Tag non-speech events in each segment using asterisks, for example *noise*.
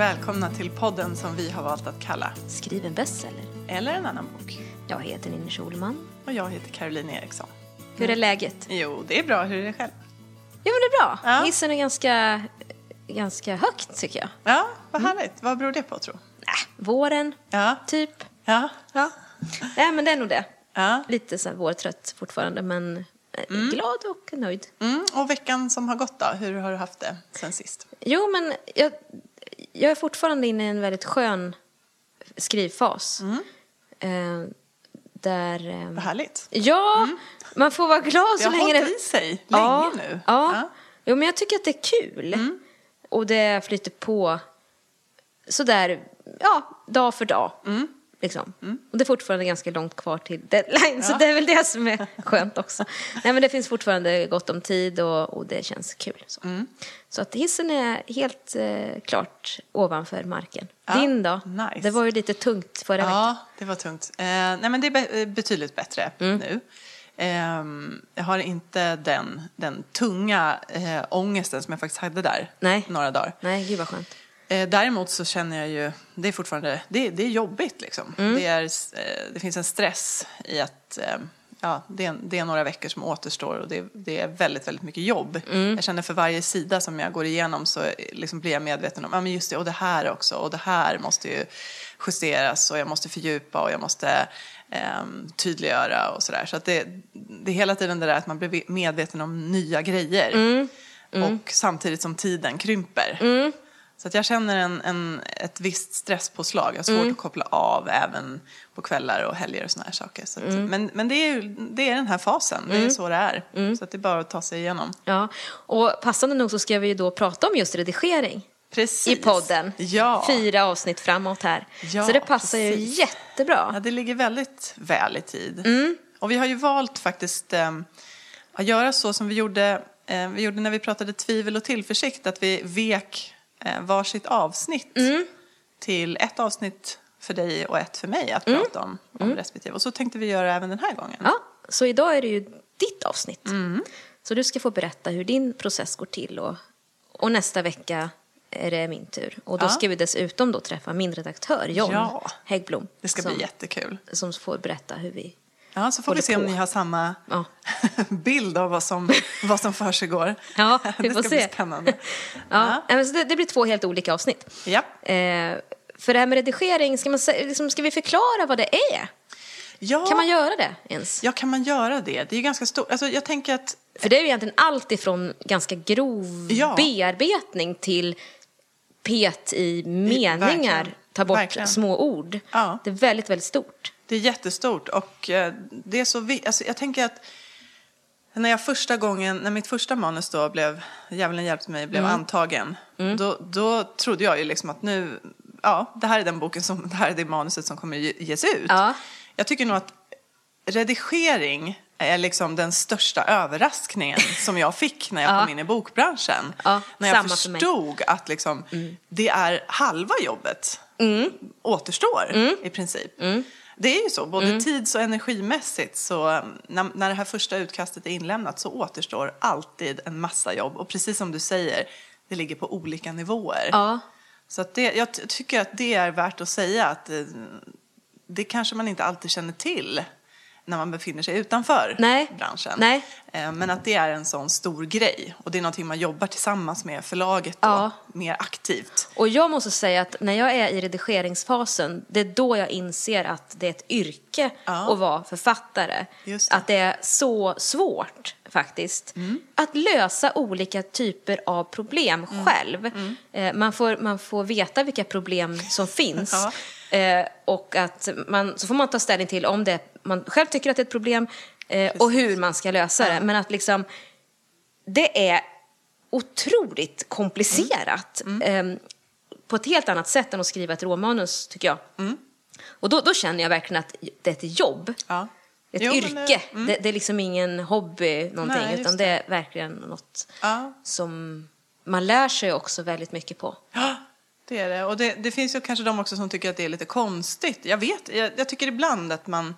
Välkomna till podden som vi har valt att kalla Skriv en bestseller. Eller en annan bok. Jag heter Ninni Schulman. Och jag heter Caroline Eriksson. Hur är läget? Jo, det är bra. Hur är det själv? Jo, men det är bra. Ja. Hissen är ganska, ganska högt tycker jag. Ja, vad härligt. Vad beror det på tro? Äh, våren, Ja, typ. ja, Ja. Nej, men det är nog det. ja. Lite så här vårtrött fortfarande, men eh, glad och nöjd. Mm, och veckan som har gått då? Hur har du haft det sen sist? Jo, men jag, jag är fortfarande inne i en väldigt skön skrivfas. Eh, där... Eh, Vad härligt. ja, man får vara glad Det så har länge hållit i sig länge ja, nu. Ja. Ja. Jo, men jag tycker att det är kul. Och det flyter på sådär, ja, dag för dag. Liksom. Och det är fortfarande ganska långt kvar till deadline, så det är väl det som är skönt också. Nej, men det finns fortfarande gott om tid och, och det känns kul. Så, så att hissen är helt eh, klart ovanför marken. Ja, Din då? nice. Det var ju lite tungt förra veckan. Ja, det var tungt. Eh, nej, men det är be- betydligt bättre Mm. nu. Ehm, jag har inte den, den tunga eh, ångesten som jag faktiskt hade där Nej. några dagar. Nej, gud vad skönt. Eh, däremot så känner jag ju, det är fortfarande, det, det är jobbigt liksom. Mm. Det, är, eh, det finns en stress i att eh, ja, det, är, det är några veckor som återstår och det, det är väldigt, väldigt mycket jobb. Mm. Jag känner för varje sida som jag går igenom så eh, liksom blir jag medveten om, ja men just det, och det här också, och det här måste ju justeras och jag måste fördjupa och jag måste ehm, tydliggöra och sådär. Så att det, det är hela tiden det där att man blir medveten om nya grejer. Mm. Och samtidigt som tiden krymper. Så att jag känner en, en, ett visst stresspåslag. Jag har svårt Mm. att koppla av även på kvällar och helger och såna här saker. Så att, Mm. Men, men det, är, ju- det är den här fasen, det är så det är. Mm. Så att det är bara att ta sig igenom. Ja, och passande nog så ska vi ju då prata om just redigering. Precis. i podden. Ja. Fyra avsnitt framåt här. Ja, så det passar ju precis. jättebra. Ja, det ligger väldigt väl i tid. Mm. Och vi har ju valt faktiskt eh, att göra så som vi gjorde, eh, vi gjorde när vi pratade tvivel och tillförsikt. Att vi vek eh, varsitt avsnitt Mm. till ett avsnitt för dig och ett för mig att prata om, om respektive. Och så tänkte vi göra även den här gången. Mm. Ja, så idag är det ju ditt avsnitt. Mm. Så du ska få berätta hur din process går till och, och nästa vecka är det min tur. Och då Ja. ska vi dessutom då träffa min redaktör John Ja. Häggblom. Det ska som, bli jättekul. Som får berätta hur vi... Ja, så får vi se om på. ni har samma Ja. *laughs* bild av vad som, vad som försiggår. Ja, *laughs* vi det får ska se. bli spännande. Ja. men så Det, det blir två helt olika avsnitt. Ja. Eh, för det här med redigering, ska, man, liksom, ska vi förklara vad det är? Ja. Kan man göra det ens? Ja, kan man göra det? Det är ju ganska stort. Alltså, jag tänker att För det är ju egentligen allt ifrån ganska grov Ja. bearbetning till pet i meningar, verkligen. ta bort Verkligen. små ord. Ja. Det är väldigt, väldigt stort. Det är jättestort och eh, det är så alltså, Jag tänker att när jag första gången, när mitt första manus då blev, Djävulen hjälpte mig, blev Mm. antagen. Då, då trodde jag ju liksom att nu, ja, det här är den boken som, det här är det manuset som kommer ge- ges ut. Ja. Jag tycker nog att redigering är liksom den största överraskningen *laughs* som jag fick när jag Ja. kom in i bokbranschen. Ja, när jag samma för förstod att liksom, det är halva jobbet återstår i princip. Det är ju så, både tids och energimässigt. Så när, när det här första utkastet är inlämnat så återstår alltid en massa jobb. Och precis som du säger, det ligger på olika nivåer. Ja. Så att det, jag tycker att det är värt att säga att eh, det kanske man inte alltid känner till när man befinner sig utanför Nej. branschen. Nej. Eh, Men att det är en sån stor grej och det är någonting man jobbar tillsammans med förlaget då, Ja. mer aktivt. Och jag måste säga att när jag är i redigeringsfasen, det är då jag inser att det är ett yrke Ja. att vara författare. Det. Att det är så svårt faktiskt. Att lösa olika typer av problem själv. Eh, Man, får, man får veta vilka problem som *laughs* finns. Ja. Eh, och att man, så får man ta ställning till om det man själv tycker att det är ett problem eh, och hur man ska lösa det. Men att liksom, det är otroligt komplicerat. Mm. Eh, på ett helt annat sätt än att skriva ett råmanus, tycker jag. Mm. Och då, då känner jag verkligen att det är ett jobb. Ja. Ett Jo, men det- yrke. Det, det är liksom ingen hobby någonting, Nej, utan det. är verkligen något Ja. som man lär sig också väldigt mycket på. Det är det. Och det, det finns ju kanske de också som tycker att det är lite konstigt. Jag vet, jag, jag tycker ibland att man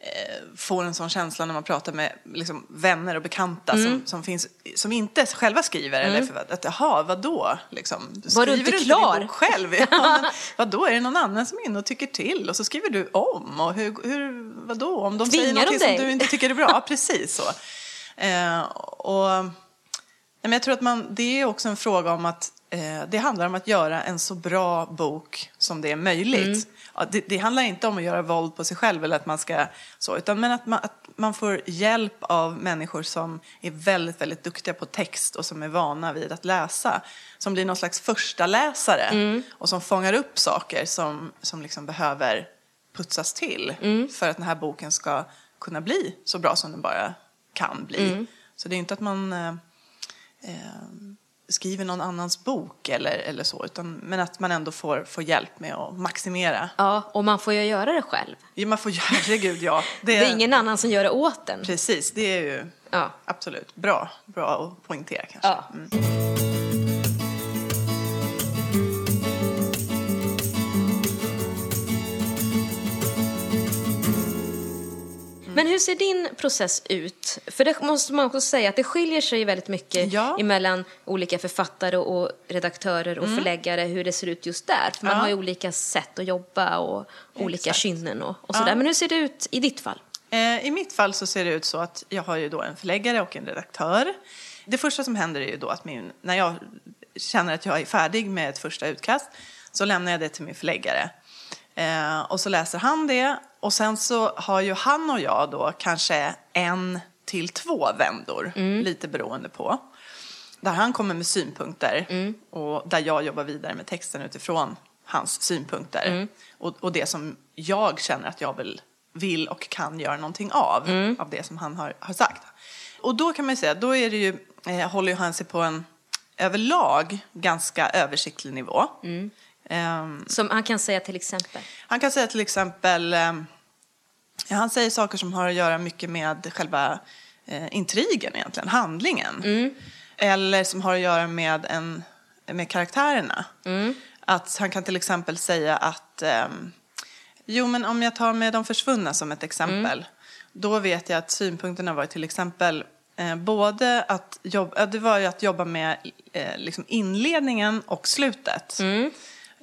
eh, får en sån känsla när man pratar med liksom, vänner och bekanta som, som, finns, som inte själva skriver. Eller för, att, jaha, vadå? Liksom, Var du inte klar? bok själv? *laughs* Ja, men, *laughs* vadå, är det någon annan som är inne och tycker till? Och så skriver du om. Och hur, hur, vadå? Om de Tvingar säger de någonting dig? som du inte tycker är bra? *laughs* Ja, precis så. Eh, och, nej, men jag tror att man, det är också en fråga om att det handlar om att göra en så bra bok som det är möjligt. Mm. Det, det handlar inte om att göra våld på sig själv eller att man ska så, utan men att man, att man får hjälp av människor som är väldigt, väldigt duktiga på text och som är vana vid att läsa. Som blir någon slags första läsare Mm. och som fångar upp saker som, som liksom behöver putsas till Mm. för att den här boken ska kunna bli så bra som den bara kan bli. Mm. Så det är inte att man eh, eh, skriver någon annans bok eller, eller så, utan, men att man ändå får, får hjälp med att maximera. Ja, och man får ju göra det själv. Ja, man får, *laughs* herregud ja. Det är ingen annan som gör det åt en. Precis, det är ju Ja. absolut bra, bra att poängtera kanske. Ja. Mm. Men hur ser din process ut? För det måste man också säga att det skiljer sig väldigt mycket Ja. Mm. emellan olika författare och redaktörer och förläggare hur det ser ut just där. För man Ja. har ju olika sätt att jobba och olika Exakt. kynnen och, och sådär. Men hur ser det ut i ditt fall? Eh, I mitt fall så ser det ut så att jag har ju då en förläggare och en redaktör. Det första som händer är ju då att min, när jag känner att jag är färdig med ett första utkast så lämnar jag det till min förläggare. Eh, och så läser han det och sen så har ju han och jag då kanske en till två vändor, lite beroende på. Där han kommer med synpunkter och där jag jobbar vidare med texten utifrån hans synpunkter. Och, och det som jag känner att jag vill, vill och kan göra någonting av, av det som han har, har sagt. Och då kan man ju säga, då är det ju, eh, håller ju han sig på en överlag ganska översiktlig nivå. Ehm, Som han kan säga till exempel. han kan säga till exempel, eh, ja, han säger saker som har att göra mycket med själva eh, intrigen egentligen, handlingen. Eller som har att göra med, en, med karaktärerna. Att han kan till exempel säga att, ehm, jo men om jag tar med de försvunna som ett exempel. Då vet jag att synpunkterna var till exempel eh, både att jobba, det var ju att jobba med eh, liksom inledningen och slutet. Eh,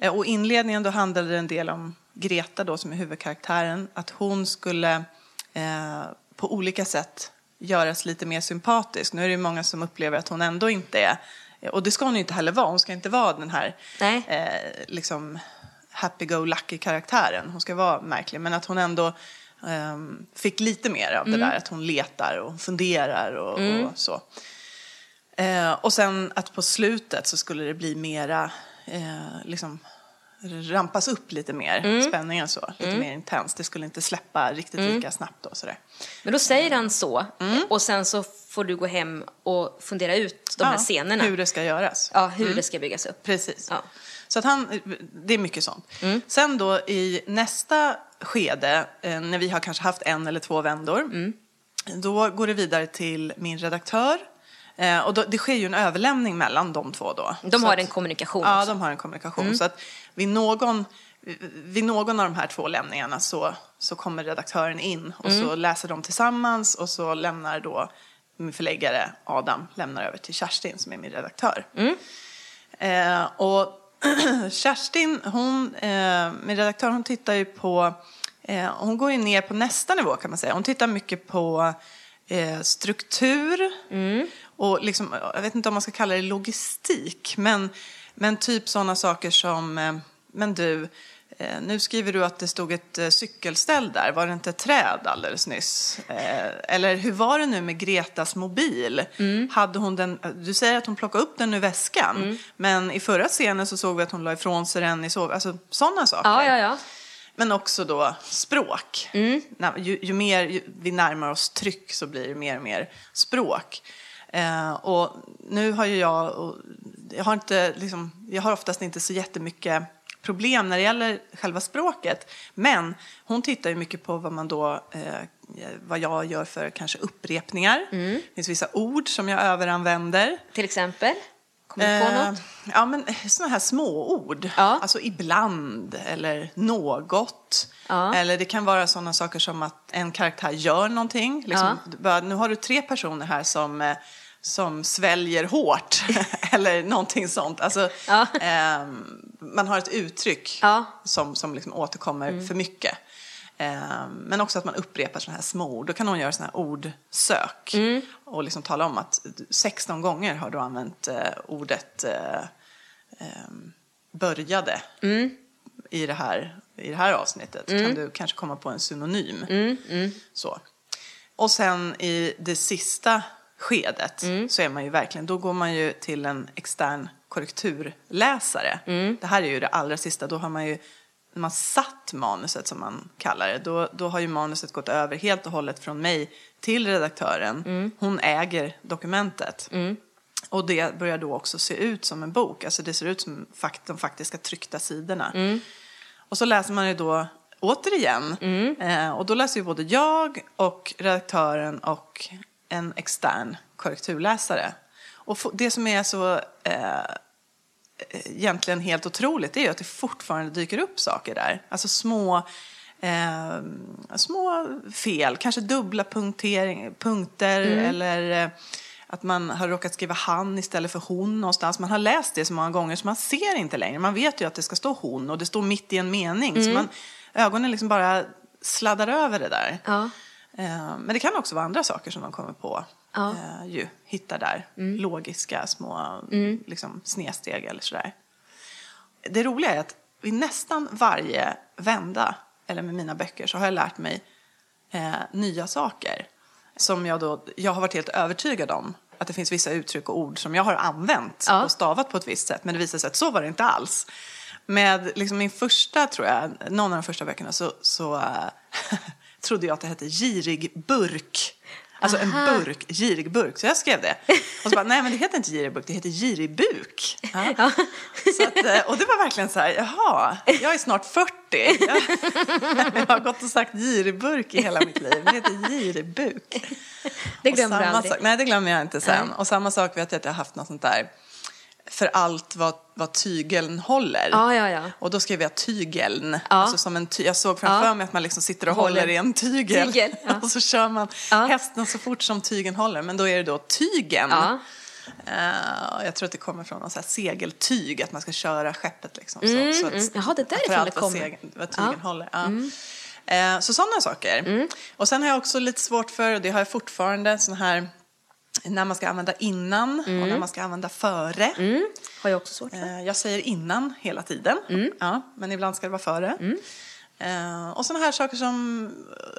Och inledningen då handlade det en del om Greta då som är huvudkaraktären. Att hon skulle eh, på olika sätt göras lite mer sympatisk. Nu är det många som upplever att hon ändå inte är, och det ska hon ju inte heller vara, hon ska inte vara den här eh, liksom happy-go-lucky karaktären. Hon ska vara märklig, men att hon ändå ehm, fick lite mer av det där att hon letar och funderar och, och så. Eh, och sen att på slutet så skulle det bli mera, eh, liksom rampas upp lite mer, spänningen så, lite mer intens. Det skulle inte släppa riktigt lika snabbt då sådär. Men då säger han så och sen så får du gå hem och fundera ut de här Ja, scenerna. Hur det ska göras. Ja, hur det ska byggas upp. Precis. Ja. Så att han, det är mycket sånt. Sen då i nästa skede, eh, när vi har kanske haft en eller två vändor, då går det vidare till min redaktör. Eh, och då, det sker ju en överlämning mellan de två då. De har att- en kommunikation Ja, också. de har en kommunikation. Så att vid någon, vid någon av de här två lämningarna så, så kommer redaktören in och så läser de tillsammans och så lämnar då min förläggare Adam lämnar över till Kerstin som är min redaktör. Eh, och *clears throat* Kerstin, hon, eh, min redaktör, hon tittar ju på, eh, hon går ju ner på nästa nivå kan man säga. Hon tittar mycket på eh, struktur och liksom, jag vet inte om man ska kalla det logistik, men, men typ sådana saker som, eh, men du, eh, nu skriver du att det stod ett eh, cykelställ där, var det inte ett träd alldeles nyss? Eller hur var det nu med Gretas mobil? Hade hon den, du säger att hon plockade upp den ur väskan, men i förra scenen så såg vi att hon la ifrån sig den i sov... Alltså sådana saker. Ja, ja, ja. Men också då språk. Mm. Ju, ju mer vi närmar oss tryck så blir det mer och mer språk. Eh, och nu har ju jag, jag har, inte, liksom, jag har oftast inte så jättemycket problem när det gäller själva språket. Men hon tittar ju mycket på vad man då, eh, vad jag gör för kanske upprepningar. Mm. Det finns vissa ord som jag överanvänder. Till exempel. Kommer du på något? Ja, men sådana här småord. Ja. Alltså ibland eller något. Ja. Eller det kan vara sådana saker som att en karaktär gör någonting. Liksom, bara, Nu har du tre personer här som, eh, som sväljer hårt. *laughs* eller någonting sånt. Alltså, Ja. ehm, man har ett uttryck Ja. som, som liksom återkommer för mycket. Ehm, men också att man upprepar sådana här små ord. Då kan någon göra sådana här ordsök och liksom tala om att 16 gånger har du använt eh, ordet eh, ehm, började i, det här, i det här avsnittet. Kan du kanske komma på en synonym. Så. Och sen i det sista skedet så är man ju verkligen, då går man ju till en extern korrekturläsare. Det här är ju det allra sista, då har man ju när man satt manuset som man kallar det, då, då har ju manuset gått över helt och hållet från mig till redaktören. Hon äger dokumentet. Och det börjar då också se ut som en bok, alltså det ser ut som fakt- de faktiska tryckta sidorna. Och så läser man ju då återigen, eh, och då läser ju både jag och redaktören och en extern korrekturläsare. Och det som är så eh, egentligen helt otroligt är ju att det fortfarande dyker upp saker där. Alltså små, eh, små fel, kanske dubbla punkter eller eh, att man har råkat skriva han istället för hon någonstans. Man har läst det så många gånger så man ser inte längre. Man vet ju att det ska stå hon och det står mitt i en mening. Så man, ögonen liksom bara sladdar över det där. Ja. Eh, Men det kan också vara andra saker som de kommer på. Ja. Eh, ju, hittar där. Logiska små liksom, snedsteg eller sådär. Det roliga är att vid nästan varje vända, eller med mina böcker, så har jag lärt mig eh, nya saker. Som jag då, jag har varit helt övertygad om att det finns vissa uttryck och ord som jag har använt Ja. och stavat på ett visst sätt. Men det visar sig att så var det inte alls. Med liksom min första, tror jag, någon av de första böckerna så, så eh, *laughs* trodde jag att det hette girig burk. Alltså en Aha. burk, girig burk. Så jag skrev det. Och så bara, nej men det heter inte girig burk, det heter girig buk. Ja. Så att, eh, och det var verkligen så här, jaha, jag är snart 40. Jag, jag har gått och sagt girig burk i hela mitt liv. Det heter girig buk. Det glömmer du aldrig. Sak, nej, det glömmer jag inte sen. Och samma sak vet jag att jag har haft något sånt där för allt vad, vad tygeln håller. Ja, ja, ja. Och då skrev jag tygeln. Ja. Alltså som en ty- jag såg framför Ja. mig att man liksom sitter och Håller. håller, i en tygel. Tygel, ja. *laughs* och så kör man Ja. hästen så fort som tygen håller. Men då är det då tygen. Ja. Eh, jag tror att det kommer från någon så segeltyg, att man ska köra skeppet liksom. Mm, så, så att, mm. Jaha, det är därifrån det vad kommer. Segel, vad tygen håller. Ja. Eh, så sådana saker. Mm. Och sen har jag också lite svårt för, och det har jag fortfarande, sån här när man ska använda innan och när man ska använda före. Mm. Har jag också svårt för. Eh, Jag säger innan hela tiden, Mm. ja, men ibland ska det vara före. Eh, Och sådana här saker som,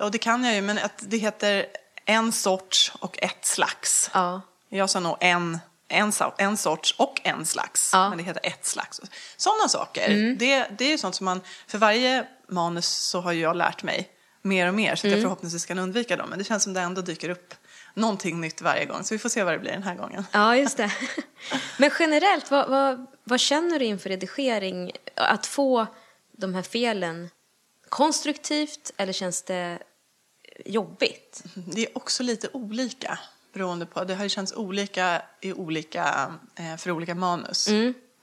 och det kan jag ju, men att det heter en sorts och ett slags. Ja. Jag sa nog en, en, en sorts och en slags, Ja. Mm. men det heter ett slags. Sådana saker, det, det är ju sånt som man, för varje manus så har ju jag lärt mig mer och mer så Mm. att jag förhoppningsvis kan undvika dem. Men det känns som det ändå dyker upp någonting nytt varje gång, så vi får se vad det blir den här gången. Ja, just det. Men generellt, vad, vad, vad känner du inför redigering? Att få de här felen konstruktivt eller känns det jobbigt? Det är också lite olika beroende på. Det har ju känts olika, i olika eh, för olika manus.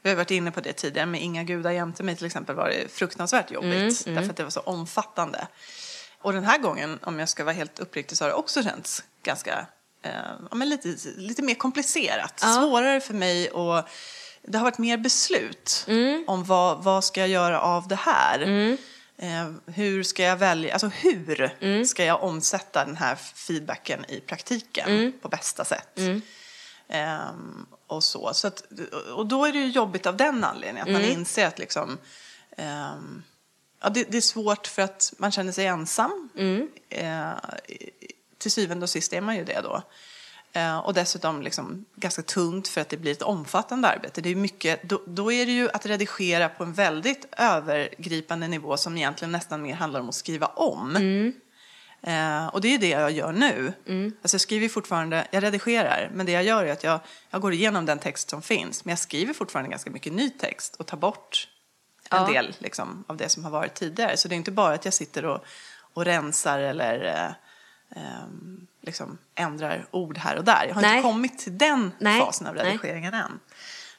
Vi har varit inne på det tidigare med Inga gudar jämte mig till exempel var det fruktansvärt jobbigt därför att det var så omfattande. Och den här gången, om jag ska vara helt uppriktig, så har det också känts ganska, eh, ja, men lite, lite mer komplicerat. Svårare för mig och det har varit mer beslut om vad, vad ska jag göra av det här. Eh, hur ska jag välja, alltså hur ska jag omsätta den här feedbacken i praktiken på bästa sätt? Ehm, och så. så att, och då är det ju jobbigt av den anledningen, att man inser att liksom, ehm, ja, det, det är svårt för att man känner sig ensam. Eh, i- till syvende och sist är man ju det då. Eh, och dessutom liksom ganska tungt för att det blir ett omfattande arbete. Det är mycket, då, då är det ju att redigera på en väldigt övergripande nivå som egentligen nästan mer handlar om att skriva om. Eh, och det är det jag gör nu. Alltså jag skriver fortfarande, jag redigerar, men det jag gör är att jag, jag går igenom den text som finns. Men jag skriver fortfarande ganska mycket ny text och tar bort en Ja. del liksom, av det som har varit tidigare. Så det är inte bara att jag sitter och, och rensar eller ehm, liksom ändrar ord här och där. Jag har Nej. inte kommit till den Nej. fasen av Nej. redigeringen än.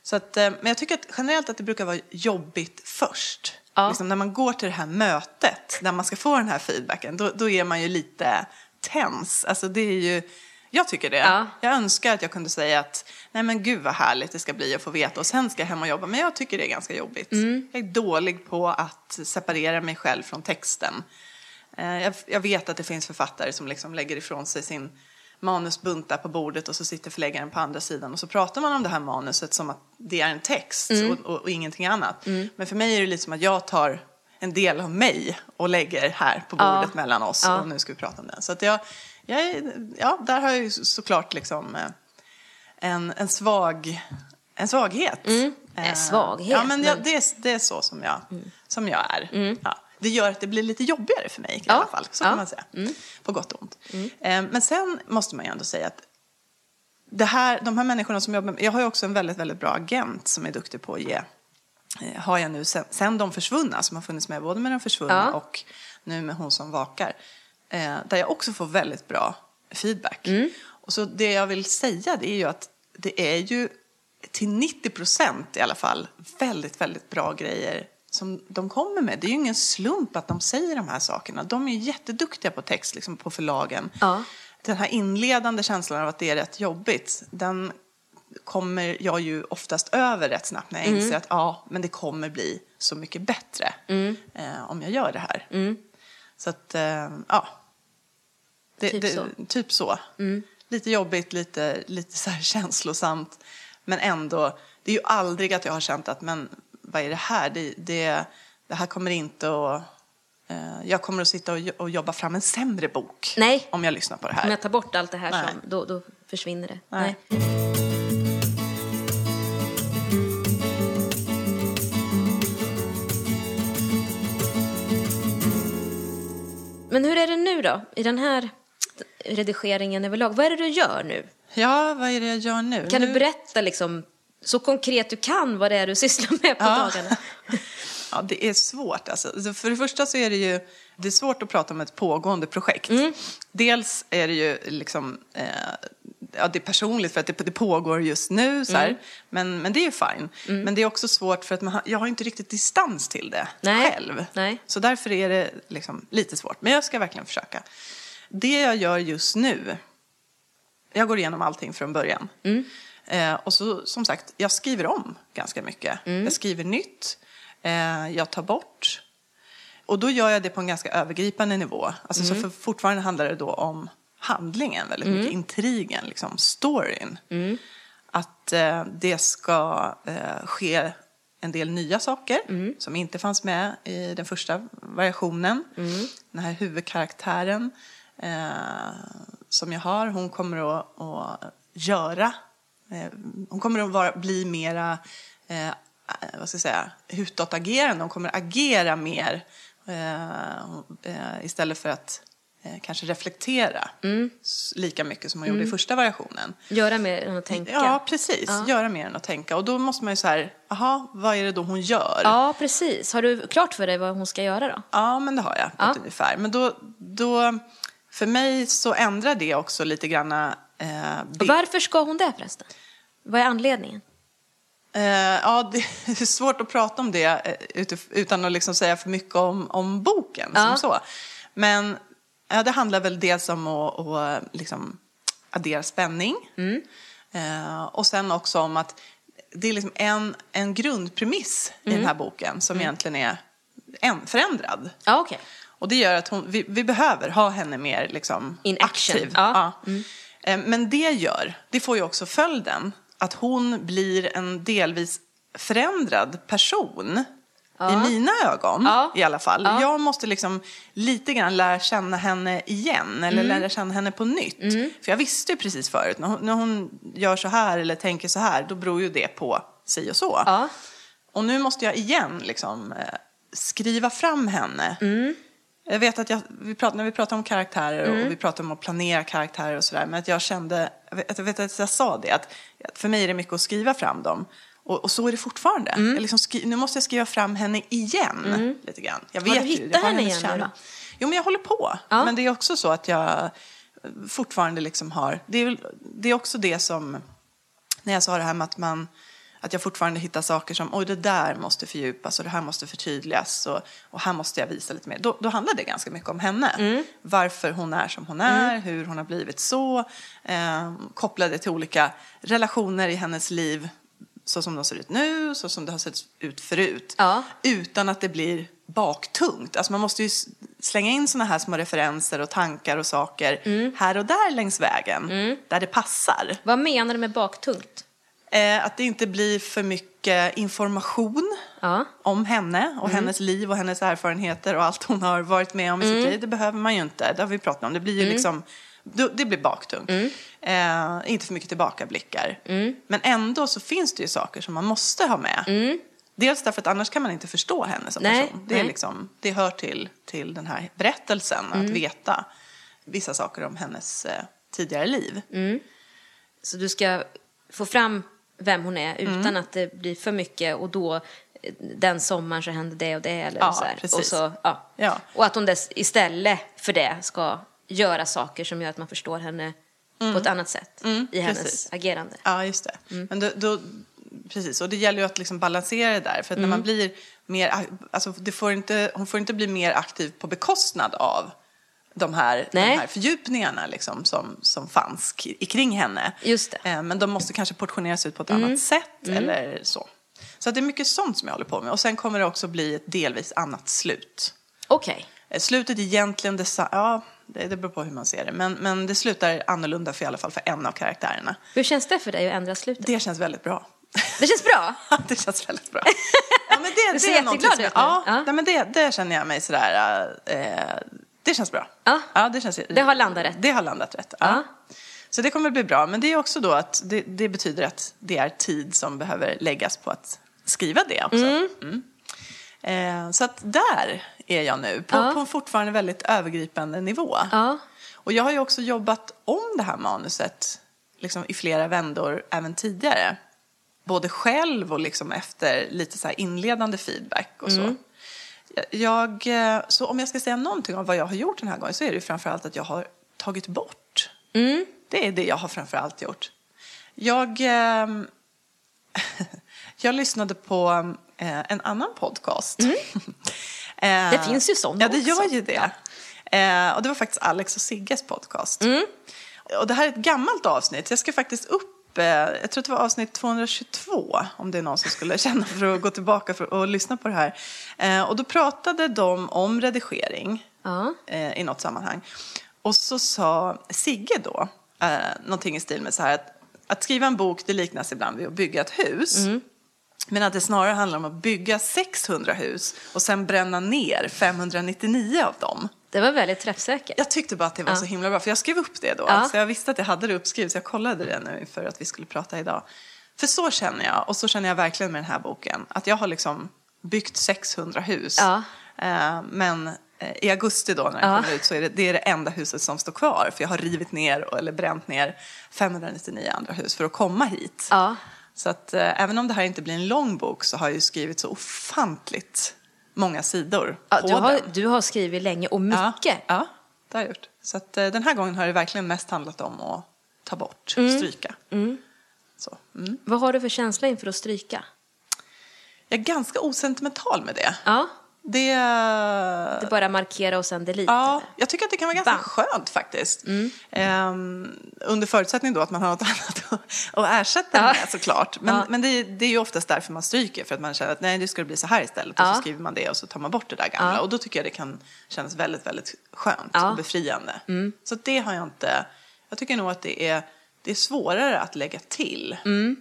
Så att, eh, men jag tycker att generellt att det brukar vara jobbigt först. Ja. Liksom när man går till det här mötet, när man ska få den här feedbacken, då, då är man ju lite tens. Alltså det är ju, jag tycker det. Ja. Jag önskar att jag kunde säga att nej men gud vad härligt det ska bli att få veta och sen ska jag hem och jobba. Men jag tycker det är ganska jobbigt. Mm. Jag är dålig på att separera mig själv från texten. Eh, Jag, vet att det finns författare som liksom lägger ifrån sig sin manusbunt där på bordet och så sitter förläggaren på andra sidan och så pratar man om det här manuset som att det är en text Mm. och, och, och ingenting annat. Men för mig är det lite som att jag tar en del av mig och lägger här på Ja. bordet mellan oss Ja. och nu ska vi prata om den. Så att jag, jag ja, där har jag ju såklart liksom eh, en, en svag en svaghet. Mm. Eh, En svaghet, Ja, men jag, det, är, det är så som jag, som jag är. Ja, det gör att det blir lite jobbigare för mig i alla fall. Så kan man säga. På gott och ont. Eh, Men sen måste man ju ändå säga att det här, de här människorna som jobbar med, jag har ju också en väldigt, väldigt bra agent som är duktig på att ge, eh, har jag nu sen, sen de försvunna, som har funnits med både med de försvunna Ja. och nu med hon som vakar, eh, där jag också får väldigt bra feedback. Och så det jag vill säga det är ju att det är ju till 90 procent i alla fall väldigt, väldigt bra grejer som de kommer med. Det är ju ingen slump att de säger de här sakerna. De är ju jätteduktiga på text liksom på förlagen. Ja. Den här inledande känslan av att det är rätt jobbigt, den kommer jag ju oftast över rätt snabbt när jag Mm. inser att ja, men det kommer bli så mycket bättre eh, om jag gör det här. Mm. Så att, eh, ja. Det, Typ det, så. Typ så. Lite jobbigt, lite, lite så *laughs* känslosamt. Men ändå, det är ju aldrig att jag har känt att men vad är det här? Det, det, det här kommer inte att... Eh, jag kommer att sitta och, jo- och jobba fram en sämre bok Nej. om jag lyssnar på det här. Om jag tar bort allt det här Nej. som, då, då försvinner det. Nej. Men hur är det nu då? I den här redigeringen överlag. Vad är det du gör nu? Ja, vad är det jag gör nu? Kan nu... du berätta liksom så konkret du kan vad det är du sysslar med på Ja. dagarna? *laughs* Ja, det är svårt. Alltså. För det första så är det ju det är svårt att prata om ett pågående projekt. Mm. Dels är det ju liksom, eh, ja, det är personligt för att det, det pågår just nu, så. Mm. Men, men det är ju fine. Men det är också svårt för att man har, jag har inte riktigt distans till det Nej. själv. Nej. Så därför är det liksom lite svårt. Men jag ska verkligen försöka. Det jag gör just nu, jag går igenom allting från början. Eh, och så som sagt, jag skriver om ganska mycket. Jag skriver nytt, eh, jag tar bort. Och då gör jag det på en ganska övergripande nivå. Alltså, så för, fortfarande handlar det då om handlingen, väldigt mycket intrigen, liksom storyn. Att eh, det ska eh, ske en del nya saker som inte fanns med i den första variationen. Den här huvudkaraktären eh, som jag har, hon kommer att, att göra, hon kommer att vara, bli mera, eh, vad ska jag säga, utåtagerande, hon kommer agera mer eh, eh, istället för att eh, kanske reflektera s- lika mycket som hon gjorde i första variationen. Göra mer än att tänka. Ja, precis. Ja. Göra mer än att tänka. Och då måste man ju så här, aha, vad är det då hon gör? Ja, precis. Har du klart för dig vad hon ska göra då? Ja, men det har jag på Ja. ett ungefär. Men då, då, för mig så ändrar det också lite grann eh, varför ska hon det förresten? Vad är anledningen? Eh, ja, det är *laughs* svårt att prata om det eh, utan att liksom säga för mycket om, om boken Ja. som så. Men ja, det handlar väl dels om att, att liksom addera spänning. Mm. Eh, och sen också om att det är liksom en, en grundpremiss i Mm. den här boken som egentligen är en, förändrad. Ja, okej. Och det gör att hon, vi, vi behöver ha henne mer liksom, In action. aktiv. Ja. Mm. Eh, Men det gör, det får ju också följden att hon blir en delvis förändrad person. I mina ögon Ja. i alla fall. Ja. Mm. Jag måste liksom lite grann lära känna henne igen eller lära känna henne på nytt. För jag visste ju precis förut, när hon, när hon gör så här eller tänker så här, då beror ju det på si och så. Ja. Och nu måste jag igen liksom, eh, skriva fram henne. Mm. Jag vet att jag, vi pratar, när vi pratar om karaktärer och vi pratar om att planera karaktärer och sådär, men att jag kände, vet, jag vet att jag sa det, att att för mig är det mycket att skriva fram dem. Och, och så är det fortfarande. Mm. Liksom skri, nu måste jag skriva fram henne igen, lite grann. Jag Har du vet hittat henne igen nu då? Jo, men jag håller på. Ja. Men det är också så att jag fortfarande liksom har, det är, det är också det som, när jag sa det här med att man att jag fortfarande hittar saker som, oj det där måste fördjupas och det här måste förtydligas och, och här måste jag visa lite mer. Då, då handlar det ganska mycket om henne. Mm. Varför hon är som hon är, hur hon har blivit så, eh, kopplade till olika relationer i hennes liv så som de ser ut nu, så som det har sett ut förut. Ja. Utan att det blir baktungt. Alltså man måste ju slänga in såna här små referenser och tankar och saker Mm. här och där längs vägen, där det passar. Vad menar du med baktungt? Eh, att det inte blir för mycket information Ja. om henne Mm. och hennes liv och hennes erfarenheter och allt hon har varit med om i Mm. sitt liv. Det behöver man ju inte. Det har vi pratat om. Det blir ju liksom, det blir baktungt. Mm. Eh, inte för mycket tillbakablickar. Men ändå så finns det ju saker som man måste ha med. Dels därför att annars kan man inte förstå henne som Mm. Nej, person. Det, är nej. Mm. liksom, det hör till, till den här berättelsen att veta vissa saker om hennes eh, tidigare liv. Mm. Så du ska få fram vem hon är utan Mm. att det blir för mycket och då eh, den sommaren så händer det och det eller Ja, så här. precis. Och, så, ja. Ja. och att hon dess, istället för det ska göra saker som gör att man förstår henne på ett annat sätt i hennes Mm. precis. agerande. Ja, just det. Mm. Men då, då, precis, och det gäller ju att liksom balansera det där. För att när Mm. man blir mer, alltså det får inte, hon får inte bli mer aktiv på bekostnad av de här, de här fördjupningarna liksom, som, som fanns kring henne. Just det. Mm. Eh, Men de måste kanske portioneras ut på ett annat sätt eller så. Så det är mycket sånt som jag håller på med. Och sen kommer det också bli ett delvis annat slut. Okej. Eh, Slutet är egentligen detsamma, ja det, det beror på hur man ser det. Men, men det slutar annorlunda för i alla fall för en av karaktärerna. Hur känns det för dig att ändra slutet? Det känns väldigt bra. Det känns bra. *laughs* det känns väldigt bra. *laughs* Ja, men det, Du ser det är jätteglad ut nu. ja, Ja. Nej, men det, det känner jag mig sådär, eh, det känns bra. Ja. det, känns, Det har landat rätt. Det har landat rätt, ja. Ja. Så det kommer bli bra, men det är också då att det, det betyder att det är tid som behöver läggas på att skriva det också. Mm. Eh, så att där är jag nu, på, Ja. på en fortfarande väldigt övergripande nivå. Ja. Och jag har ju också jobbat om det här manuset liksom, i flera vändor även tidigare. Både själv och liksom efter lite så inledande feedback och så. Jag, eh, så om jag ska säga någonting om vad jag har gjort den här gången så är det framförallt att jag har tagit bort. Det är det jag har framförallt gjort. Jag, ehm, *laughs* jag lyssnade på eh, en annan podcast. *laughs* Eh, Det finns ju sådana Ja, det gör också. ju det. Eh, och det var faktiskt Alex och Sigges podcast. Mm. Och det här är ett gammalt avsnitt. Jag ska faktiskt upp, eh, jag tror att det var avsnitt 222, om det är någon som skulle *laughs* känna för att gå tillbaka för, och lyssna på det här. Eh, och då pratade de om redigering eh, i något sammanhang. Och så sa Sigge då eh, någonting i stil med så här att, att skriva en bok det liknas ibland vid att bygga ett hus. Men att det snarare handlar om att bygga 600 hus och sen bränna ner 599 av dem. Det var väldigt träffsäkert. Jag tyckte bara att det var så himla bra, för jag skrev upp det då. Ja. Så jag visste att jag hade det uppskrivet, så jag kollade det nu för att vi skulle prata idag. För så känner jag, och så känner jag verkligen med den här boken, att jag har liksom byggt 600 hus. Ja. Eh, men eh, i augusti då när den Ja. kommer ut så är det, det är det enda huset som står kvar. För jag har rivit ner eller bränt ner 599 andra hus för att komma hit. Ja. Så att eh, även om det här inte blir en lång bok så har jag ju skrivit så ofantligt många sidor Ja, du, har, du har skrivit länge och mycket. Ja, ja det har jag gjort. Så att, eh, den här gången har det verkligen mest handlat om att ta bort, stryka. Så, mm. Vad har du för känsla inför att stryka? Jag är ganska osentimental med det. Ja, Det, det bara markera och sen delete. ja, jag tycker att det kan vara ganska Bam. skönt faktiskt. Ehm, under förutsättning då att man har något *laughs* annat att, att ersätta Ja. det med såklart. Men, Ja. men det, är- det är ju oftast därför man stryker. För att man känner att nej, det ska bli så här istället. Och Ja. så skriver man det och så tar man bort det där gamla. Och då tycker jag det kan kännas väldigt, väldigt skönt. Mm. och befriande. Så det har jag inte... Jag tycker nog att det är, det är svårare att lägga till. Mm.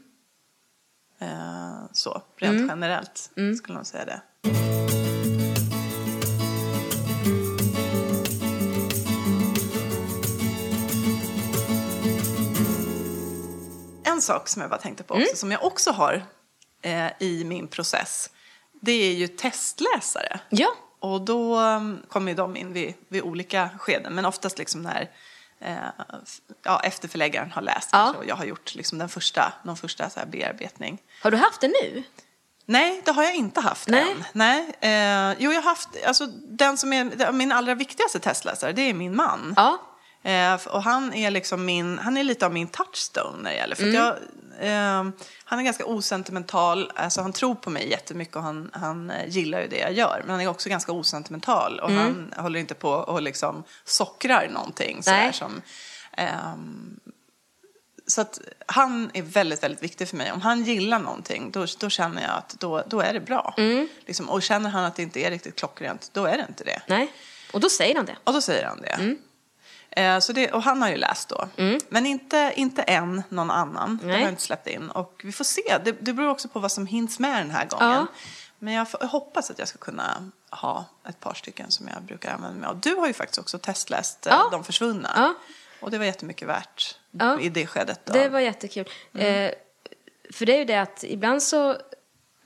Eh, så, rent generellt Mm. skulle man säga det. Sak som jag bara tänkte på också, Mm. som jag också har eh, i min process, det är ju testläsare. Ja. Och då um, kommer ju de in vid, vid olika skeden, men oftast liksom när eh, ja, efter förläggaren har läst Ja. och jag har gjort liksom den första, någon första så här bearbetning. Har du haft det nu? Nej, det har jag inte haft Nej. än. Nej. Eh, jo, jag har haft, alltså den som är min allra viktigaste testläsare, det är min man. Ja. Eh, och han är liksom min, han är lite av min touchstone när det gäller. För Mm. jag, eh, han är ganska osentimental, alltså han tror på mig jättemycket och han, han eh, gillar ju det jag gör. Men han är också ganska osentimental och han håller inte på och liksom sockrar någonting sådär som ehm, så att han är väldigt, väldigt viktig för mig. Om han gillar någonting, då, då känner jag att då, då är det bra. Mm. Liksom, och känner han att det inte är riktigt klockrent, då är det inte det. Nej. Och då säger han det. Och då säger han det. Mm. Eh, så det och han har ju läst då. Men inte, inte än någon annan. Det har Nej. jag inte släppt in. Och vi får se. Det, det beror också på vad som hinns med den här gången. Ja. Men jag, får- jag hoppas att jag ska kunna ha ett par stycken som jag brukar använda mig av. Du har ju faktiskt också testläst eh, Ja. De försvunna. Ja. Och det var jättemycket värt i det skedet. Då. Det var jättekul. Mm. Eh, för det är ju det att ibland så,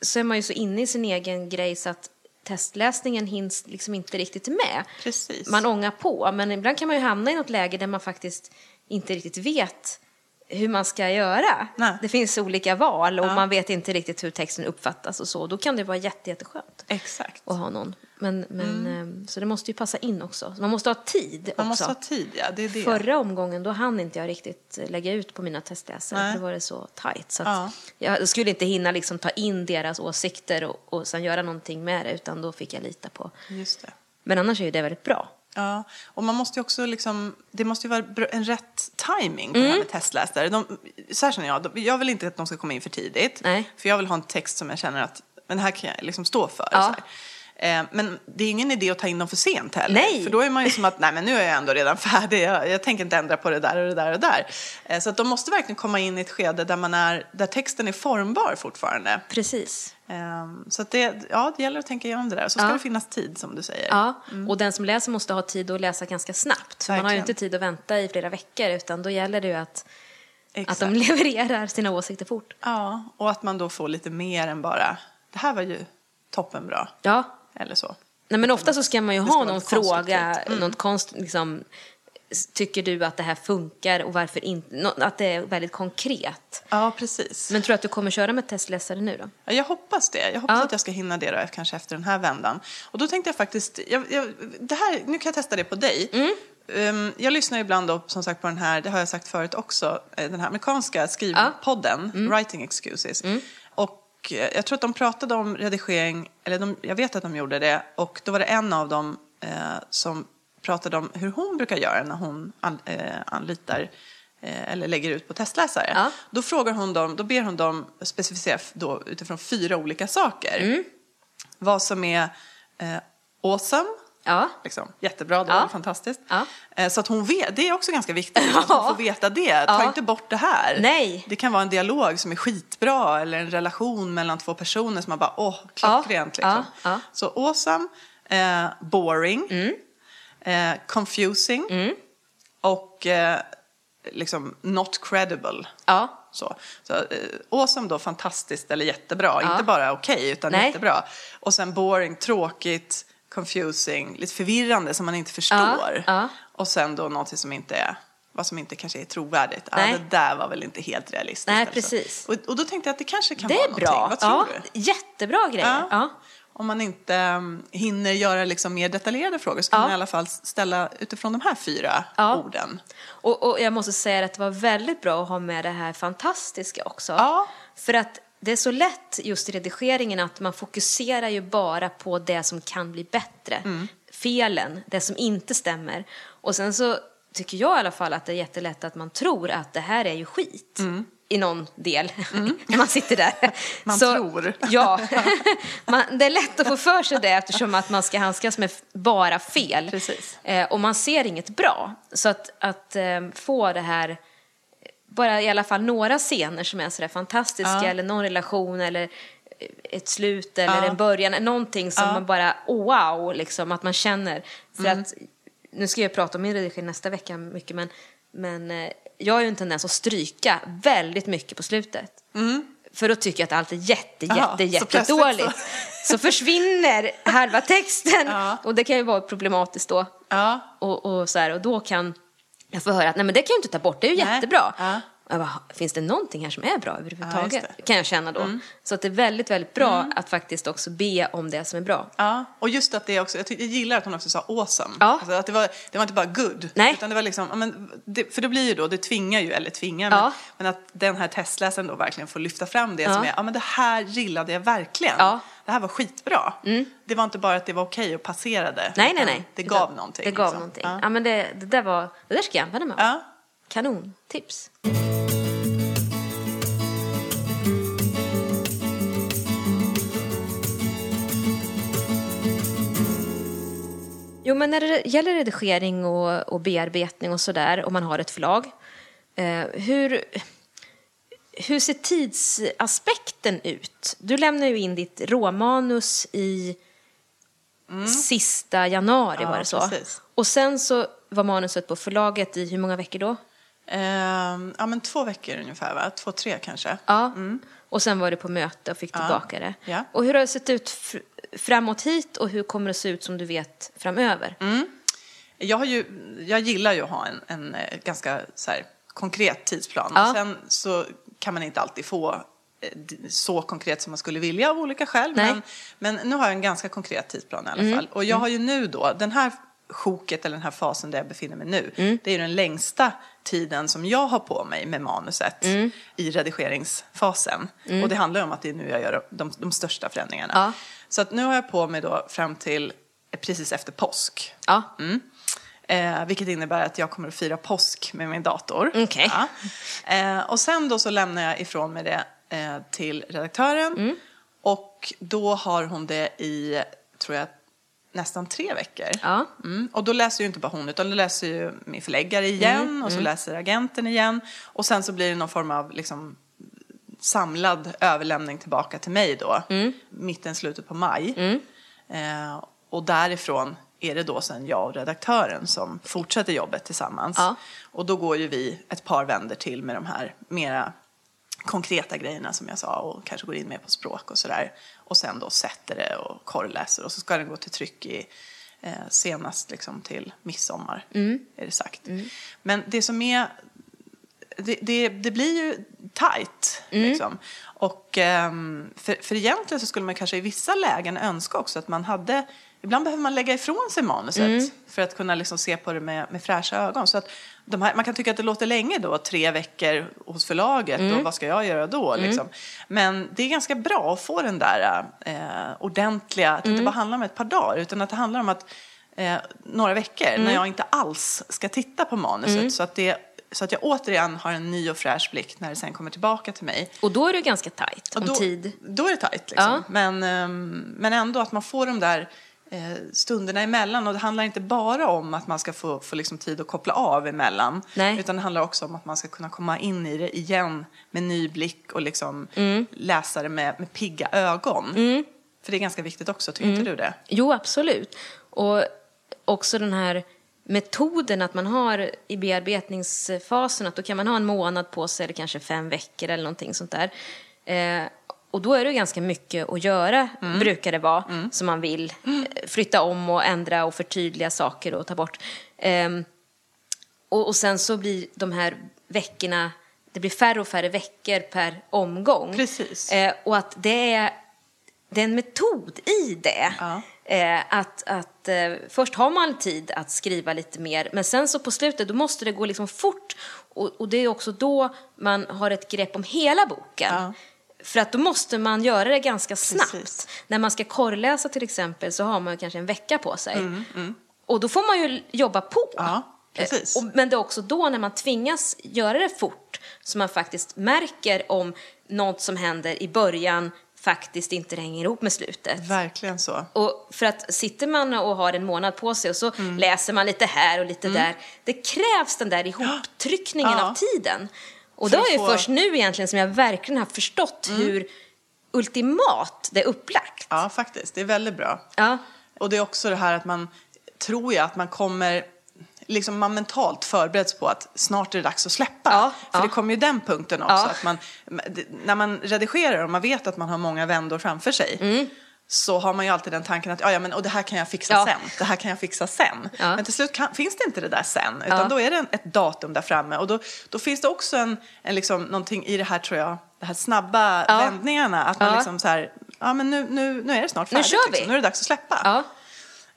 så är man ju så inne i sin egen grej så att testläsningen hinns liksom inte riktigt med. Precis. Man ångar på, men ibland kan man ju hamna i något läge där man faktiskt inte riktigt vet hur man ska göra. Nej. Det finns olika val och Ja. man vet inte riktigt hur texten uppfattas och så. Då kan det vara jätte, jätteskönt Exakt. att ha någon. Men, men, eh, Så det måste ju passa in också. Så Man måste ha tid Mm. Man också. måste ha tid, ja. Det är det. Förra omgången då hann inte jag riktigt lägga ut på mina testläsare. Nej. Då var det så tajt. Så Ja. Jag skulle inte hinna liksom ta in deras åsikter och, och sen göra någonting med det. Utan då fick jag lita på. Just det. Men annars är ju det väldigt bra. Ja, och man måste ju också liksom, det måste ju vara en rätt timing på det här Mm. med testläsare. De, så här känner jag, de- jag vill inte att de ska komma in för tidigt. Nej. För jag vill ha en text som jag känner att, men det här kan jag liksom stå för. Ja. Eh, Men det är ingen idé att ta in dem för sent heller. Nej. För då är man ju som att, nej men nu är jag ändå redan *laughs* färdig, jag, jag tänker inte ändra på det där och det där och det där. Eh, Så att de måste verkligen komma in i ett skede där, man är, där texten är formbar fortfarande. Precis. Eh, Så att det, ja, det gäller att tänka igenom det där. Så ska Ja. det finnas tid som du säger. Ja, och den som läser måste ha tid att läsa ganska snabbt. För man har ju Mm. Inte tid att vänta i flera veckor. Utan då gäller det ju att, att Exakt. de levererar sina åsikter fort. Ja, och att man då får lite mer än bara, det här var ju toppenbra. Ja, Eller så. Nej, men ofta så ska man ju ha någon fråga. Mm. något konst, liksom, tycker du att det här funkar och varför inte, att det är väldigt konkret. Ja, precis. Men tror du att du kommer köra med testläsare nu då? Ja, Jag hoppas det. Jag hoppas Ja. att jag ska hinna det då, kanske efter den här vändan. Och då tänkte jag faktiskt, jag, jag, det här, nu kan jag testa det på dig. Mm. Um, jag lyssnar ibland då, som sagt på den här, det har jag sagt förut också, eh, den här amerikanska skrivpodden, Mm. Writing Excuses. Och eh, jag tror att de pratade om redigering, eller de, jag vet att de gjorde det, och då var det en av dem eh, som pratade om hur hon brukar göra när hon an, eh, anlitar eh, eller lägger ut på testläsare. Ja. Då frågar hon dem, då ber hon dem specificera då utifrån fyra olika saker. Mm. Vad som är eh, awesome, Ja. liksom, jättebra, det Ja. fantastiskt. Ja. Eh, så att hon vet, det är också ganska viktigt, att hon får veta det. Ta inte bort det här. Nej. Det kan vara en dialog som är skitbra eller en relation mellan två personer som man bara, åh, klockrent liksom. Så awesome, eh, boring, Mm. eh, confusing och eh, liksom not credible. Så, så eh, awesome då, fantastiskt eller jättebra. Inte bara okej, utan Nej. jättebra. Och sen boring, tråkigt, confusing, lite förvirrande som man inte förstår. ja. Och sen då någonting som inte är, vad som inte kanske är trovärdigt. Ah, Nej. det där var väl inte helt realistiskt. Nej, alltså. precis. Och, och då tänkte jag att det kanske kan Det vara bra. någonting. Vad tror ja. du? Jättebra grejer. Ja. Om man inte um, hinner göra liksom mer detaljerade frågor så kan Ja. man i alla fall ställa utifrån de här fyra Ja. orden. Och, och jag måste säga att det var väldigt bra att ha med det här fantastiska också. Ja. För att det är så lätt just i redigeringen att man fokuserar ju bara på det som kan bli bättre. Mm. Felen, det som inte stämmer. Och sen så tycker jag i alla fall att det är jättelätt att man tror att det här är ju skit. I någon del, *laughs* när man sitter där. Mm. *laughs* Man tror. *laughs* Ja, man, det är lätt att få för sig det eftersom att man ska handskas med bara fel. Precis. Eh, och man ser inget bra. Så att, att eh, få det här, bara i alla fall några scener som är sådär fantastiska Ja. eller någon relation eller eh, ett slut eller Ja. en början, någonting som Ja. man bara, oh, wow, liksom att man känner. För Mm. att, nu ska jag prata om min redigering nästa vecka mycket men, men eh, jag har ju en tendens att stryka väldigt mycket på slutet. För då tycker jag att allt är jätte, Mm. Jaha, jätte, så plötsligt jättedåligt. Så. försvinner halva texten och det kan ju vara problematiskt då. Och, och, så här, och då kan jag få höra att nej men det kan jag inte ta bort, det är ju Nej. jättebra. Ja. Jag bara, finns det någonting här som är bra Ja, överhuvudtaget? det. kan jag känna då. Så att det är väldigt, väldigt bra att faktiskt också be om det som är bra. Ja, och just att det också, jag, tyck, jag gillar att hon också sa awesome. Ja. Alltså att det, var, det var inte bara good. Nej. Utan det var liksom, ja, men det, för det blir ju då, det tvingar ju, eller tvingar, men, Ja. men att den här testläsaren då verkligen får lyfta fram det Ja. som är, ja men det här gillade jag verkligen. Ja. Mm. Det här var skitbra. Det var inte bara att det var okej och passerade. Nej, nej, utan nej. Det Utan gav någonting. Det gav liksom. någonting. Ja. Ja, men det, det där var, det där ska jag använda mig av. Ja. Kanontips. Jo, men när det gäller redigering och, och bearbetning och sådär, om man har ett förlag, eh, hur, hur ser tidsaspekten ut? Du lämnar ju in ditt råmanus i sista januari, Mm. Ja, var det så? precis. Och sen så var manuset på förlaget i hur många veckor då? Ehm, ja men två veckor ungefär va? Två, tre kanske. Ja. Och sen var du på möte och fick Mm. Ja. tillbaka det. Ja. Och hur har det sett ut framåt hit och hur kommer det se ut som du vet framöver? Mm. Jag, har ju, jag gillar ju att ha en, en eh, ganska så här, konkret tidsplan. Ja. Sen så kan man inte alltid få eh, så konkret som man skulle vilja av olika skäl. Mm. Men, men nu har jag en ganska konkret tidsplan i alla fall. Och jag har ju nu då, den här sjoket eller den här fasen där jag befinner mig nu, Mm. det är ju den längsta tiden som jag har på mig med manuset Mm. i redigeringsfasen. Och det handlar ju om att det är nu jag gör de, de största förändringarna. Ja. Så att nu har jag på mig då fram till eh, precis efter påsk. Ja. Mm. Eh, vilket innebär att jag kommer att fira påsk med min dator. Okej. Ja. Eh, och sen då så lämnar jag ifrån mig det eh, till redaktören. Mm. Och då har hon det i, tror jag, nästan tre veckor. Ja. Mm. Och då läser ju inte bara hon, utan då läser ju min förläggare igen Mm, och så läser agenten igen. Och sen så blir det någon form av liksom, samlad överlämning tillbaka till mig då, Mm. mitten, slutet på maj. Eh, och därifrån är det då sen jag och redaktören som fortsätter jobbet tillsammans. Ja. Och då går ju vi ett par vänder till med de här mera konkreta grejerna som jag sa och kanske går in mer på språk och sådär. Och sen då sätter det och korrläser och så ska den gå till tryck i eh, senast liksom till midsommar, är det sagt. Men det som är det, det, det blir ju tajt. Liksom. Och, ehm, för, för egentligen så skulle man kanske i vissa lägen önska också att man hade Ibland behöver man lägga ifrån sig manuset för att kunna liksom se på det med, med fräscha ögon. Så att här, man kan tycka att det låter länge då, tre veckor hos förlaget och vad ska jag göra då? Liksom. Men det är ganska bra att få den där eh, ordentliga, att det inte bara handlar om ett par dagar utan att det handlar om att eh, några veckor när jag inte alls ska titta på manuset så att det så att jag återigen har en ny och fräsch blick när det sen kommer tillbaka till mig. Och då är det ganska tajt om då, tid. Då är det tajt liksom. Ja. Men, ehm, men ändå att man får de där eh, stunderna emellan. Och det handlar inte bara om att man ska få, få liksom tid att koppla av emellan. Nej. Utan det handlar också om att man ska kunna komma in i det igen med ny blick och liksom Mm. läsa det med, med pigga ögon. För det är ganska viktigt också, tycker Mm. inte du det? Jo, absolut. Och också den här metoden att man har i bearbetningsfasen att då kan man ha en månad på sig eller kanske fem veckor eller någonting sånt där. Eh, och då är det ganska mycket att göra, brukar det vara, som man vill eh, flytta om och ändra och förtydliga saker och ta bort. Ehm, och, och sen så blir de här veckorna, det blir färre och färre veckor per omgång. Precis. Eh, och att det är, det är en metod i det. Ja. Eh, att att eh, först har man tid att skriva lite mer, men sen så på slutet då måste det gå liksom fort. Och, och det är också då man har ett grepp om hela boken. Ja. För att då måste man göra det ganska snabbt. Precis. När man ska korrläsa till exempel så har man kanske en vecka på sig. Mm, Och då får man ju jobba på. Ja, precis. Eh, och, men det är också då när man tvingas göra det fort som man faktiskt märker om något som händer i början faktiskt inte hänger ihop med slutet. Verkligen så. Och för att sitter man och har en månad på sig och så Mm. läser man lite här och lite där. Det krävs den där ihoptryckningen Ja. av tiden. Och För då är det få- först nu egentligen som jag verkligen har förstått Mm. hur ultimat det är upplagt. Ja, faktiskt. Det är väldigt bra. Ja. Och det är också det här att man tror jag att man kommer liksom man mentalt förbereds på att snart är det dags att släppa. Ja, För ja. det kommer ju den punkten också. Att man, när man redigerar och man vet att man har många vändor framför sig. Mm. så har man ju alltid den tanken att ja, ja, men, och det här kan jag fixa Ja. sen. Det här kan jag fixa sen. Ja. Men till slut kan, finns det inte det där sen, utan då är det en, ett datum där framme. Och då, då finns det också en, en liksom, någonting i det här, tror jag, det här snabba vändningarna. Att man liksom så här, ja men nu, nu, nu är det snart Nu färdigt. kör vi. Liksom. Nu är det dags att släppa.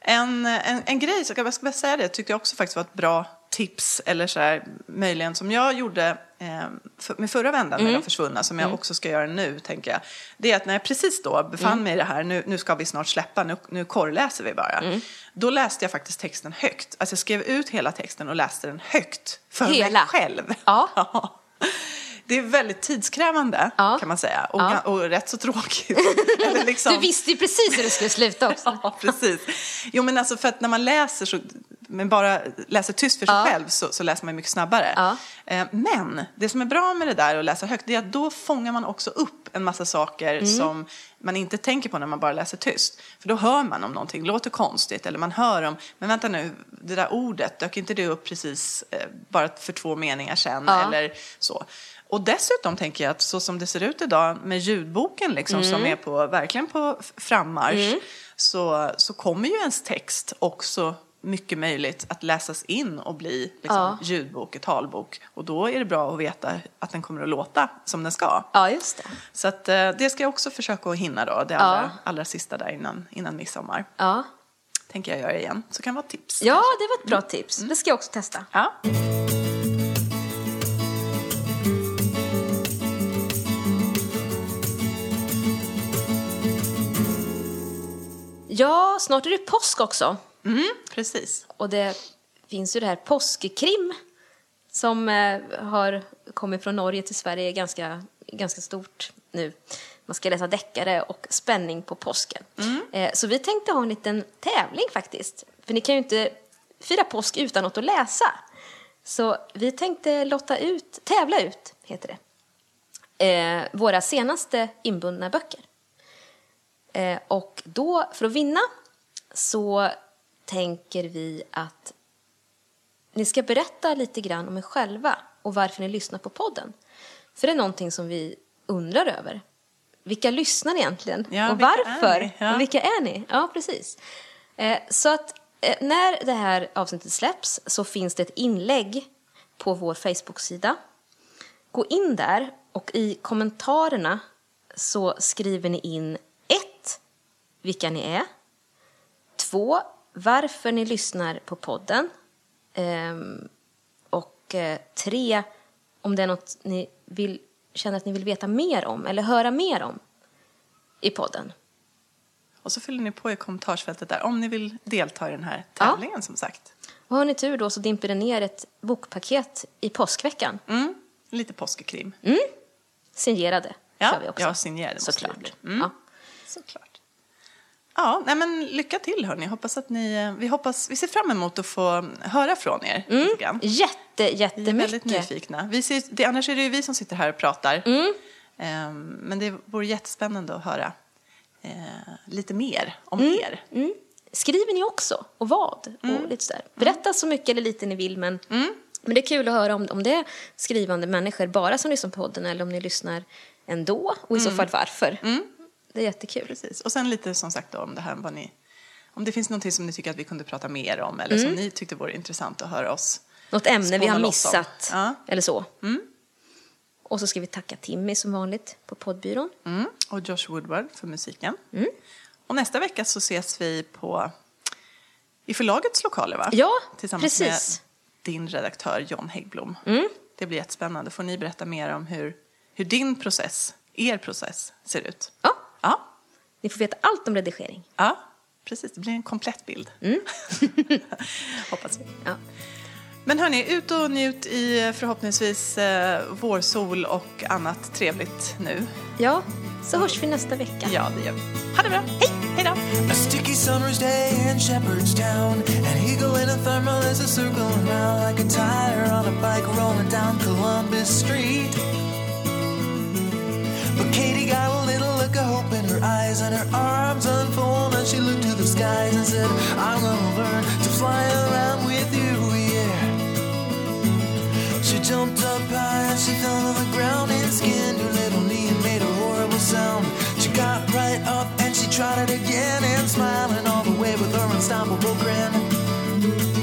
En, en, en grej, så jag ska bara säga det, tyckte jag också faktiskt var ett bra tips, eller så här, möjligen som jag gjorde eh, för, med förra vändan Mm. med de försvunna, som jag också ska göra nu, tänker jag. Det är att när jag precis då befann Mm. mig i det här, nu, nu ska vi snart släppa, nu, nu korrläser vi bara. Mm. Då läste jag faktiskt texten högt. Alltså jag skrev ut hela texten och läste den högt för mig Hela? själv. Ja. *laughs* Det är väldigt tidskrävande, Ja. kan man säga, och, Ja. och rätt så tråkigt. *laughs* Liksom- Du visste ju precis hur det skulle sluta också. *laughs* Ja, precis. Jo, men alltså för att när man läser så, men bara läser tyst för sig Ja. själv så, så läser man mycket snabbare. Eh, Men det som är bra med det där att läsa högt, det är att då fångar man också upp en massa saker Mm. som man inte tänker på när man bara läser tyst. För då hör man om någonting låter konstigt eller man hör om, men vänta nu, det där ordet, dök inte det upp precis eh, bara för två meningar Ja. eller så. Och dessutom tänker jag att så som det ser ut idag med ljudboken liksom, Mm. som är på, verkligen på frammarsch så, så kommer ju ens text också mycket möjligt att läsas in och bli liksom, Ja. ljudbok, talbok. Och då är det bra att veta att den kommer att låta som den ska. Ja, just det. Så att, eh, det ska jag också försöka att hinna då, det Ja. allra, allra sista där innan, innan midsommar. Ja. Tänker jag göra igen, så kan vara ett tips. ja, det var ett bra tips. Det ska jag också testa. Ja. Ja, snart är det påsk också. Mm, precis. Och det finns ju det här påskkrim som eh, har kommit från Norge till Sverige ganska, ganska stort nu. Man ska läsa deckare och spänning på påsken. Eh, så vi tänkte ha en liten tävling faktiskt. För ni kan ju inte fira påsk utan något att läsa. Så vi tänkte lotta ut, tävla ut, heter det, eh, våra senaste inbundna böcker. Eh, och då, för att vinna, så tänker vi att ni ska berätta lite grann om er själva och varför ni lyssnar på podden. För det är någonting som vi undrar över. Vilka lyssnar ni egentligen? Ja, och vilka varför? ni? Ja. Och vilka är ni? Ja, precis. Eh, så att eh, när det här avsnittet släpps så finns det ett inlägg på vår Facebook-sida. Gå in där och i kommentarerna så skriver ni in vilka ni är. Två, varför ni lyssnar på podden. Ehm, och eh, tre, om det är något ni vill, känner att ni vill veta mer om eller höra mer om i podden. Och så fyller ni på i kommentarsfältet där om ni vill delta i den här tävlingen som sagt. Och har ni tur då så dimper det ner ett bokpaket i påskveckan. Mm. Lite påskkrim. Signerade Ja, kör vi också. ja, signerade Såklart. Mm. Ja. Såklart. Ja, nej men lycka till hörni. Hoppas att ni, eh, vi, hoppas, vi ser fram emot att få höra från er lite grann. Jätte, Vi är väldigt jättemycket. nyfikna. Vi ser, det, annars är det ju vi som sitter här och pratar. Mm. Ehm, men det vore jättespännande att höra eh, lite mer om Mm. er. Skriver ni också? Och vad? Mm. Och lite sådär. Berätta så mycket eller lite ni vill, men, men det är kul att höra om, om det är skrivande människor bara som lyssnar på podden eller om ni lyssnar ändå och i Mm. så fall varför. Det är jättekul. Precis. Och sen lite som sagt då, om det här vad ni, om det finns någonting som ni tycker att vi kunde prata mer om eller som ni tyckte vore intressant att höra oss. Något ämne vi har missat Ja. eller så. Och så ska vi tacka Timmy som vanligt på poddbyrån. Mm. Och Josh Woodward för musiken. Mm. Och nästa vecka så ses vi på i förlagets lokaler va? Ja, Tillsammans precis. med din redaktör John Häggblom. Mm. Det blir jättespännande. Får ni berätta mer om hur, hur din process, er process, ser ut? Ja, Ja, ni får veta allt om redigering. ja precis. Det blir en komplett bild. Mm. *laughs* Hoppas vi. Ja. Men hörni, ut och njut i förhoppningsvis eh, vårsol och annat trevligt nu. ja, så hörs vi nästa vecka. Ja, det gör vi. Ha det bra. Hej! Hej då! A sticky summer's day in Shepherdstown. An eagle in a thermal is a circling round like a tire on a bike rolling down Columbus Street. But Katie got a little look of hope in her eyes and her arms unfold and she looked to the skies and said, I'm gonna learn to fly around with you, yeah. She jumped up high and she fell to the ground and skinned her little knee and made a horrible sound. She got right up and she tried it again and smiling all the way with her unstoppable grin.